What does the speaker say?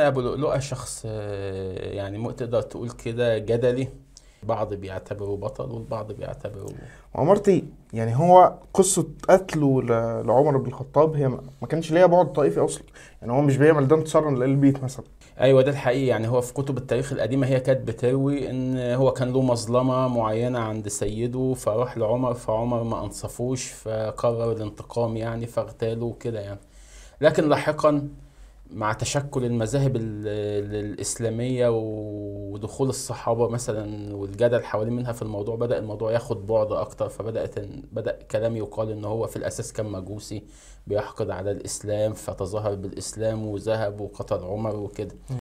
أبو لؤلؤة شخص آه، يعني تقدر تقول كده جدلي. بعض بيعتبره بطل والبعض بيعتبره وعمرتي يعني هو قصة قتله لعمر بن الخطاب هي ما كانش ليها بعد طائفي أصلا. يعني هو مش بيعمل ده انتصارا للبيت مثلا. أيوه ده الحقيقي يعني هو في كتب التاريخ القديمة هي كانت بتروي إن هو كان له مظلمة معينة عند سيده فراح لعمر فعمر ما أنصفوش فقرر الانتقام يعني فاغتاله وكده يعني. لكن لاحقا مع تشكل المذاهب ال- الإسلامية ودخول الصحابة مثلا والجدل حوالين منها في الموضوع بدأ الموضوع ياخد بعد أكتر فبدأت بدأ كلام يقال إن هو في الأساس كان مجوسي بيحقد على الإسلام فتظاهر بالإسلام وذهب وقتل عمر وكده.